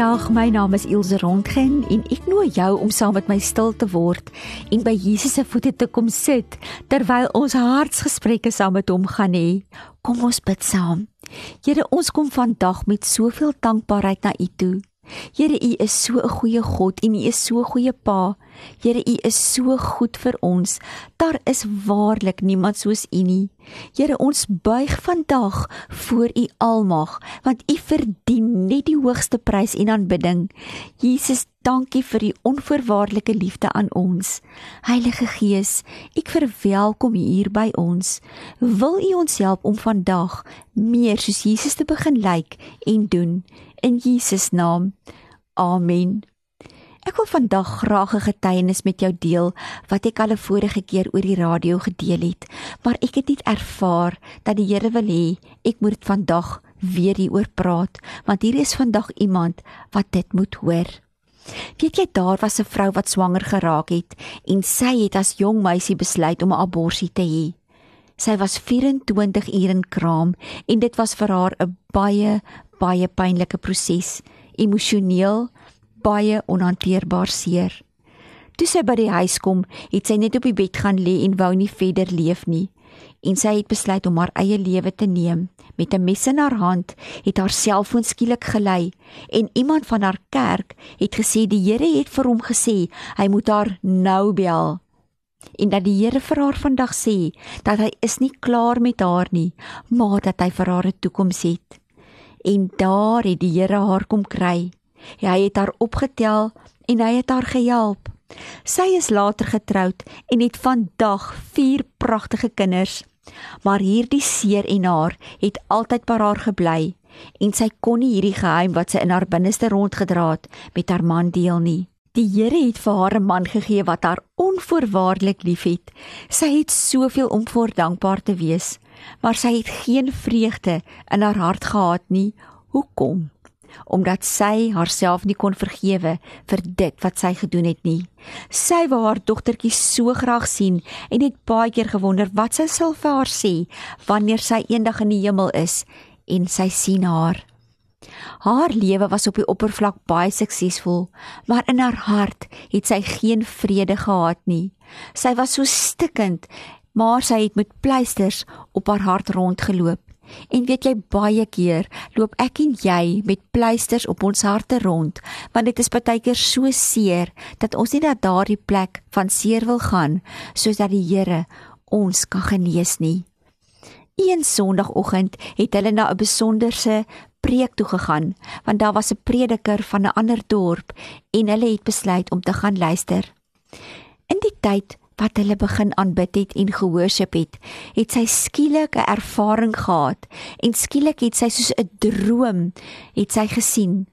Goeiedag, my naam is Ilse Rondgen en ek nooi jou om saam met my stil te word en by Jesus se voete te kom sit terwyl ons hartsgesprekke saam met hom gaan hê. Kom ons bid saam. Here, ons kom vandag met soveel dankbaarheid na U toe. Here, U is so 'n goeie God en U is so 'n goeie Pa. Here, U is so goed vir ons. Daar is waarlik niemand soos U nie. Here, ons buig vandag voor U Almag, want U verdien net die hoogste prys en aanbidding. Jesus, dankie vir U onvoorwaardelike liefde aan ons. Heilige Gees, ek verwelkom U hier by ons. Wil U ons help om vandag meer soos Jesus te begin lyk en doen? in Jesus naam. Amen. Ek wil vandag graag 'n getuienis met jou deel wat ek al 'n vorige keer oor die radio gedeel het, maar ek het net ervaar dat die Here wil hê ek moet vandag weer hieroor praat, want hier is vandag iemand wat dit moet hoor. Weet jy daar was 'n vrou wat swanger geraak het en sy het as jong meisie besluit om 'n abortus te hê. Sy was 24 ure in kraam en dit was vir haar 'n baie baie pynlike proses, emosioneel baie onhanteerbaar seer. Toe sy by die huis kom, het sy net op die bed gaan lê en wou nie verder leef nie. En sy het besluit om haar eie lewe te neem. Met 'n mes in haar hand het haar selfoon skielik gelei en iemand van haar kerk het gesê die Here het vir hom gesê hy moet haar nou bel. En dat die Here vir haar vandag sê dat hy is nie klaar met haar nie, maar dat hy vir haar 'n toekoms het en daar het die Here haar kom kry. Hy het haar opgetel en hy het haar gehelp. Sy is later getroud en het vandag 4 pragtige kinders. Maar hierdie seer en haar het altyd by haar gebly en sy kon nie hierdie geheim wat sy in haar binneste rondgedra het met haar man deel nie. Die Here het vir haar 'n man gegee wat haar onvoorwaardelik liefhet. Sy het soveel om voor dankbaar te wees maar sy het geen vreugde in haar hart gehad nie. Hoekom? Omdat sy haarself nie kon vergewe vir dit wat sy gedoen het nie. Sy wou haar dogtertjie so graag sien en het baie keer gewonder wat sy sal vir haar sê wanneer sy eendag in die hemel is en sy sien haar. Haar lewe was op die oppervlak baie suksesvol, maar in haar hart het sy geen vrede gehad nie. Sy was so stikkend maar sy het met pleisters op haar hart rondgeloop. En weet jy baie keer loop ek en jy met pleisters op ons harte rond, want dit is baie keer so seer dat ons nie na daardie plek van seer wil gaan sodat die Here ons kan genees nie. Een Sondagoggend het hulle na 'n besonderse preek toe gegaan, want daar was 'n prediker van 'n ander dorp en hulle het besluit om te gaan luister. In die tyd wat hulle begin aanbid het en gehoorship het, het sy skielik 'n ervaring gehad en skielik het sy soos 'n droom het sy gesien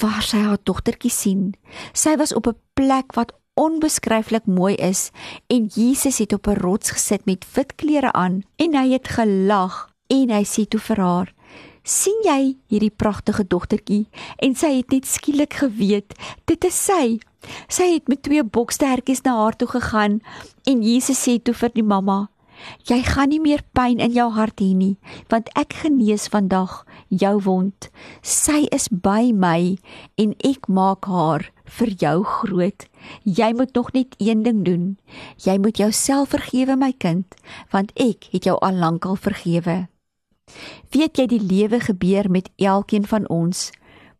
waar sy haar dogtertjie sien. Sy was op 'n plek wat onbeskryflik mooi is en Jesus het op 'n rots gesit met wit klere aan en hy het gelag en hy sê toe vir haar sien jy hierdie pragtige dogtertjie? En sy het net skielik geweet dit is sy. Sy het met twee bokstertjies na haar toe gegaan en Jesus sê toe vir die mamma jy gaan nie meer pyn in jou hart hê nie want ek genees vandag jou wond. Sy is by my en ek maak haar vir jou groot. Jy moet nog net een ding doen. Jy moet jouself vergewe my kind want ek het jou al lankal vergewe Weet jy die lewe gebeur met elkeen van ons?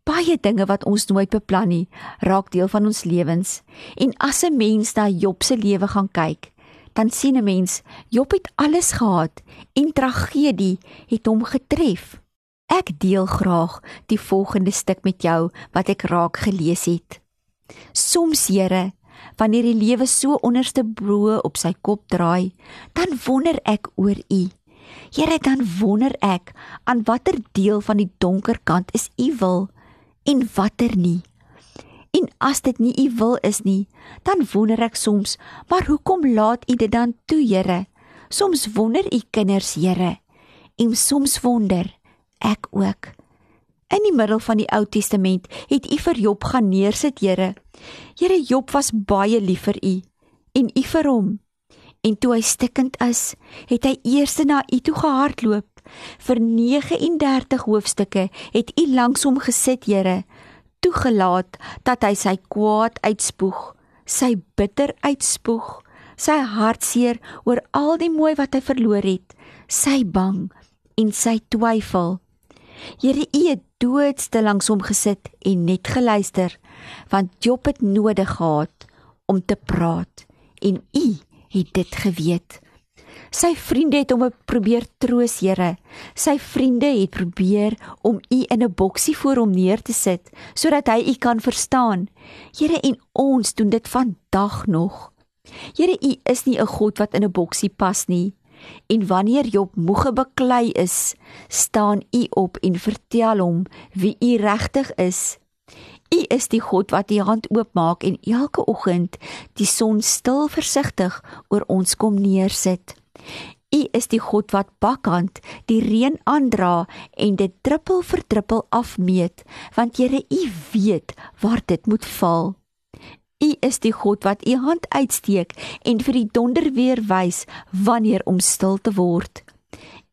Baie dinge wat ons nooit beplan nie, raak deel van ons lewens. En as 'n mens na Job se lewe gaan kyk, dan sien 'n mens Job het alles gehad en tragedie het hom getref. Ek deel graag die volgende stuk met jou wat ek raak gelees het. Soms, Here, wanneer die lewe so onderste bo op sy kop draai, dan wonder ek oor U. Here, dan wonder ek aan watter deel van die donker kant is u wil en watter nie. En as dit nie u wil is nie, dan wonder ek soms, maar hoekom laat u dit dan toe, Here? Soms wonder u kinders, Here, en soms wonder ek ook. In die middel van die Ou Testament het U vir Job gaan neersit, Here. Here Job was baie lief vir U en U vir hom. En toe hy stikkend is, het hy eers na U toe gehardloop. Vir 39 hoofstukke het U langs hom gesit, Here, toegelaat dat hy sy kwaad uitspoeg, sy bitter uitspoeg, sy hartseer oor al die mooi wat hy verloor het, sy bang en sy twyfel. Here, U het doodste langs hom gesit en net geluister, want Job het nodig gehad om te praat en U het dit geweet. Sy vriende het hom probeer troos, Here. Sy vriende het probeer om U in 'n boksie voor hom neer te sit sodat hy U kan verstaan. Here, en ons doen dit vandag nog. Here, U is nie 'n God wat in 'n boksie pas nie. En wanneer Job moeg beklei is, staan U op en vertel hom wie U regtig is. U is die God wat die hand oopmaak en elke oggend die son stil versigtig oor ons kom neersit. U is die God wat bakkant die reën aandra en dit druppel vir druppel afmeet, want Here U weet waar dit moet val. U is die God wat u hand uitsteek en vir die donder weer wys wanneer om stil te word.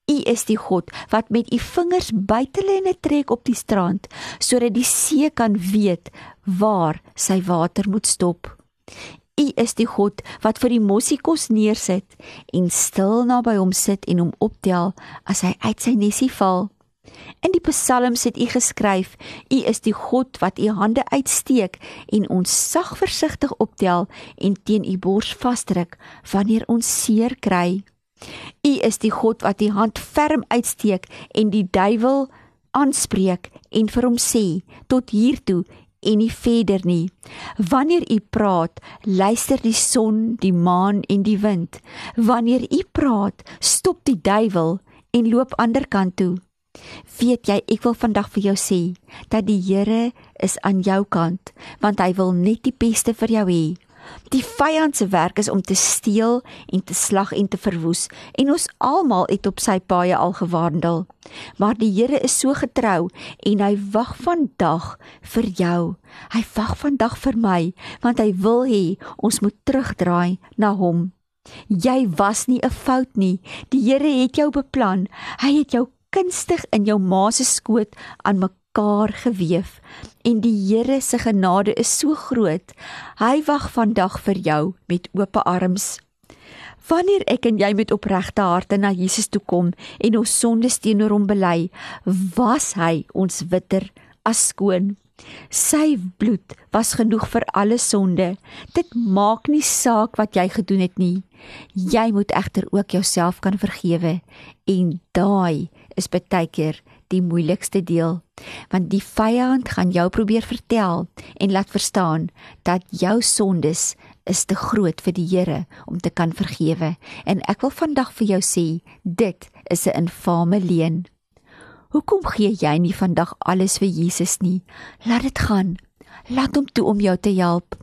U is die God wat met u vingers buitelenne trek op die strand sodat die see kan weet waar sy water moet stop. U is die God wat vir die mossiekos neersit en stil naby hom sit en hom optel as hy uit sy nesie val. In die psalms het u geskryf: U is die God wat u hande uitsteek en ons sag versigtig optel en teen u bors vasdruk wanneer ons seer kry. U is die God wat u hand ferm uitsteek en die duiwel aanspreek en vir hom sê: Tot hier toe en nie verder nie. Wanneer u praat, luister die son, die maan en die wind. Wanneer u praat, stop die duiwel en loop ander kant toe. Weet jy, ek wil vandag vir jou sê dat die Here is aan jou kant, want hy wil net die beste vir jou hê. Die vyand se werk is om te steel en te slag en te verwoes en ons almal het op sy paaie al gewandel. Maar die Here is so getrou en hy wag vandag vir jou. Hy wag vandag vir my want hy wil hê ons moet terugdraai na hom. Jy was nie 'n fout nie. Die Here het jou beplan. Hy het jou kunstig in jou ma se skoot aan mekaar gewewe en die Here se genade is so groot. Hy wag vandag vir jou met oop arms. Wanneer ek en jy met opregte harte na Jesus toe kom en ons sondes teenoor hom bely, was hy ons witter as skoon. Sy bloed was genoeg vir alle sonde. Dit maak nie saak wat jy gedoen het nie. Jy moet egter ook jouself kan vergewe en daai is baie keer die moeilikste deel. Want die vyand gaan jou probeer vertel en laat verstaan dat jou sondes is te groot vir die Here om te kan vergewe. En ek wil vandag vir jou sê dit is 'n infame leuen hoekom gee jy nie vandag alles vir Jesus nie? Laat dit gaan laat hom toe om jou te help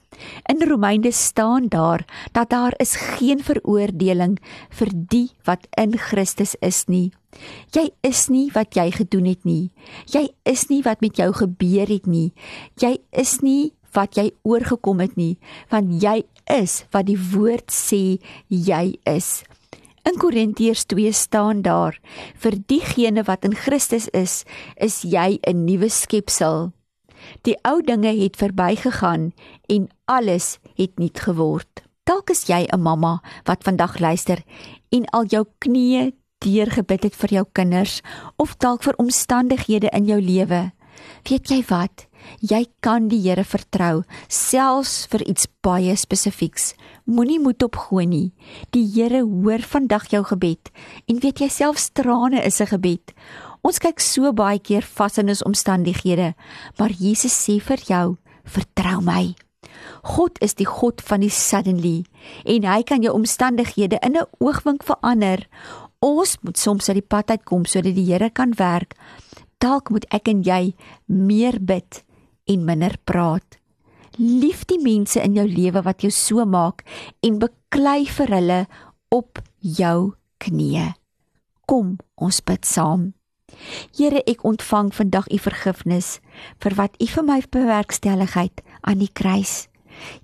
In Romeine staan daar dat daar is geen veroordeling vir die wat in Christus is nie. Jy is nie wat jy gedoen het nie. Jy is nie wat met jou gebeur het nie. Jy is nie wat jy oorgekom het nie, want jy is wat die woord sê jy is. In Korintiërs 2 staan daar: Vir diegene wat in Christus is, is jy 'n nuwe skepsel. Die ou dinge het verbygegaan en alles het nuut geword. Dalk is jy 'n mamma wat vandag luister en al jou knieë deurgebid het vir jou kinders of dalk vir omstandighede in jou lewe. Weet jy wat? Jy kan die Here vertrou, selfs vir iets baie spesifieks. Moenie moed opgooi nie. Die Here hoor vandag jou gebed en weet jy selfs trane is 'n gebed. Ons kyk so baie keer vas in ons omstandighede, maar Jesus sê vir jou, vertrou my. God is die God van die suddenly en hy kan jou omstandighede in 'n oogwink verander. Ons moet soms uit die pad uitkom sodat die Here kan werk. Dalk moet ek en jy meer bid en minder praat. Lief die mense in jou lewe wat jou so maak en beklei vir hulle op jou knieë. Kom, ons bid saam. Here, ek ontvang vandag u vergifnis vir wat u vir my bewerkstellig het aan die kruis.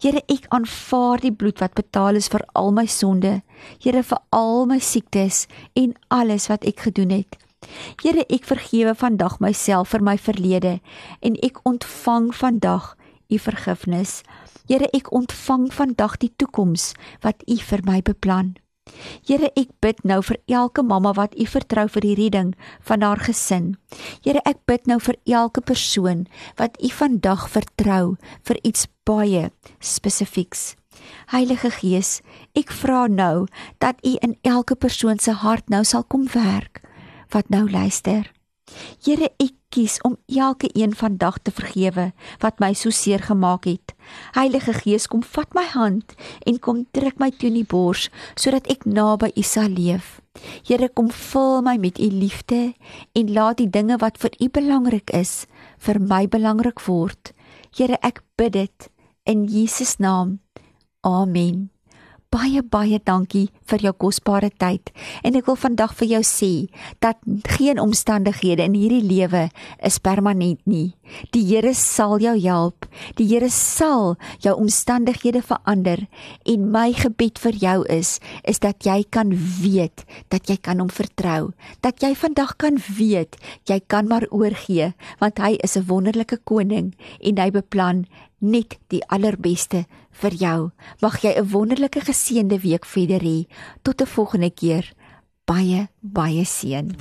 Here, ek aanvaar die bloed wat betaal is vir al my sonde. Here, vir al my siektes en alles wat ek gedoen het. Here, ek vergewe vandag myself vir my verlede en ek ontvang vandag u vergifnis. Here, ek ontvang vandag die toekoms wat u vir my beplan. Here, ek bid nou vir elke mamma wat U vertrou vir die redding van haar gesin. Here, ek bid nou vir elke persoon wat U vandag vertrou vir iets baie spesifieks. Heilige Gees, ek vra nou dat U in elke persoon se hart nou sal kom werk wat nou luister. Here, ek kies om elke een vandag te vergewe wat my so seer gemaak het. Heilige Gees, kom vat my hand en kom druk my teen die bors sodat ek naby U sal leef. Here, kom vul my met U liefde en laat die dinge wat vir U belangrik is, vir my belangrik word. Here, ek bid dit in Jesus naam. Amen baie baie dankie vir jou kosbare tyd en ek wil vandag vir jou sê dat geen omstandighede in hierdie lewe is permanent nie. Die Here sal jou help. Die Here sal jou omstandighede verander en my gebed vir jou is is dat jy kan weet dat jy kan hom vertrou. Dat jy vandag kan weet jy kan maar oorgee want hy is 'n wonderlike koning en hy beplan net die allerbeste vir jou. Mag jy 'n wonderlike geseënde week verder hê. Tot 'n volgende keer. Baie baie seën.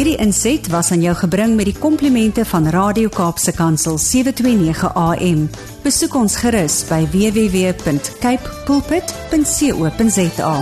Hierdie inset was aan jou gebring met die komplimente van Radio Kaapse Kansel 729 AM. Besoek ons gerus by www.cape pulpit.co.za.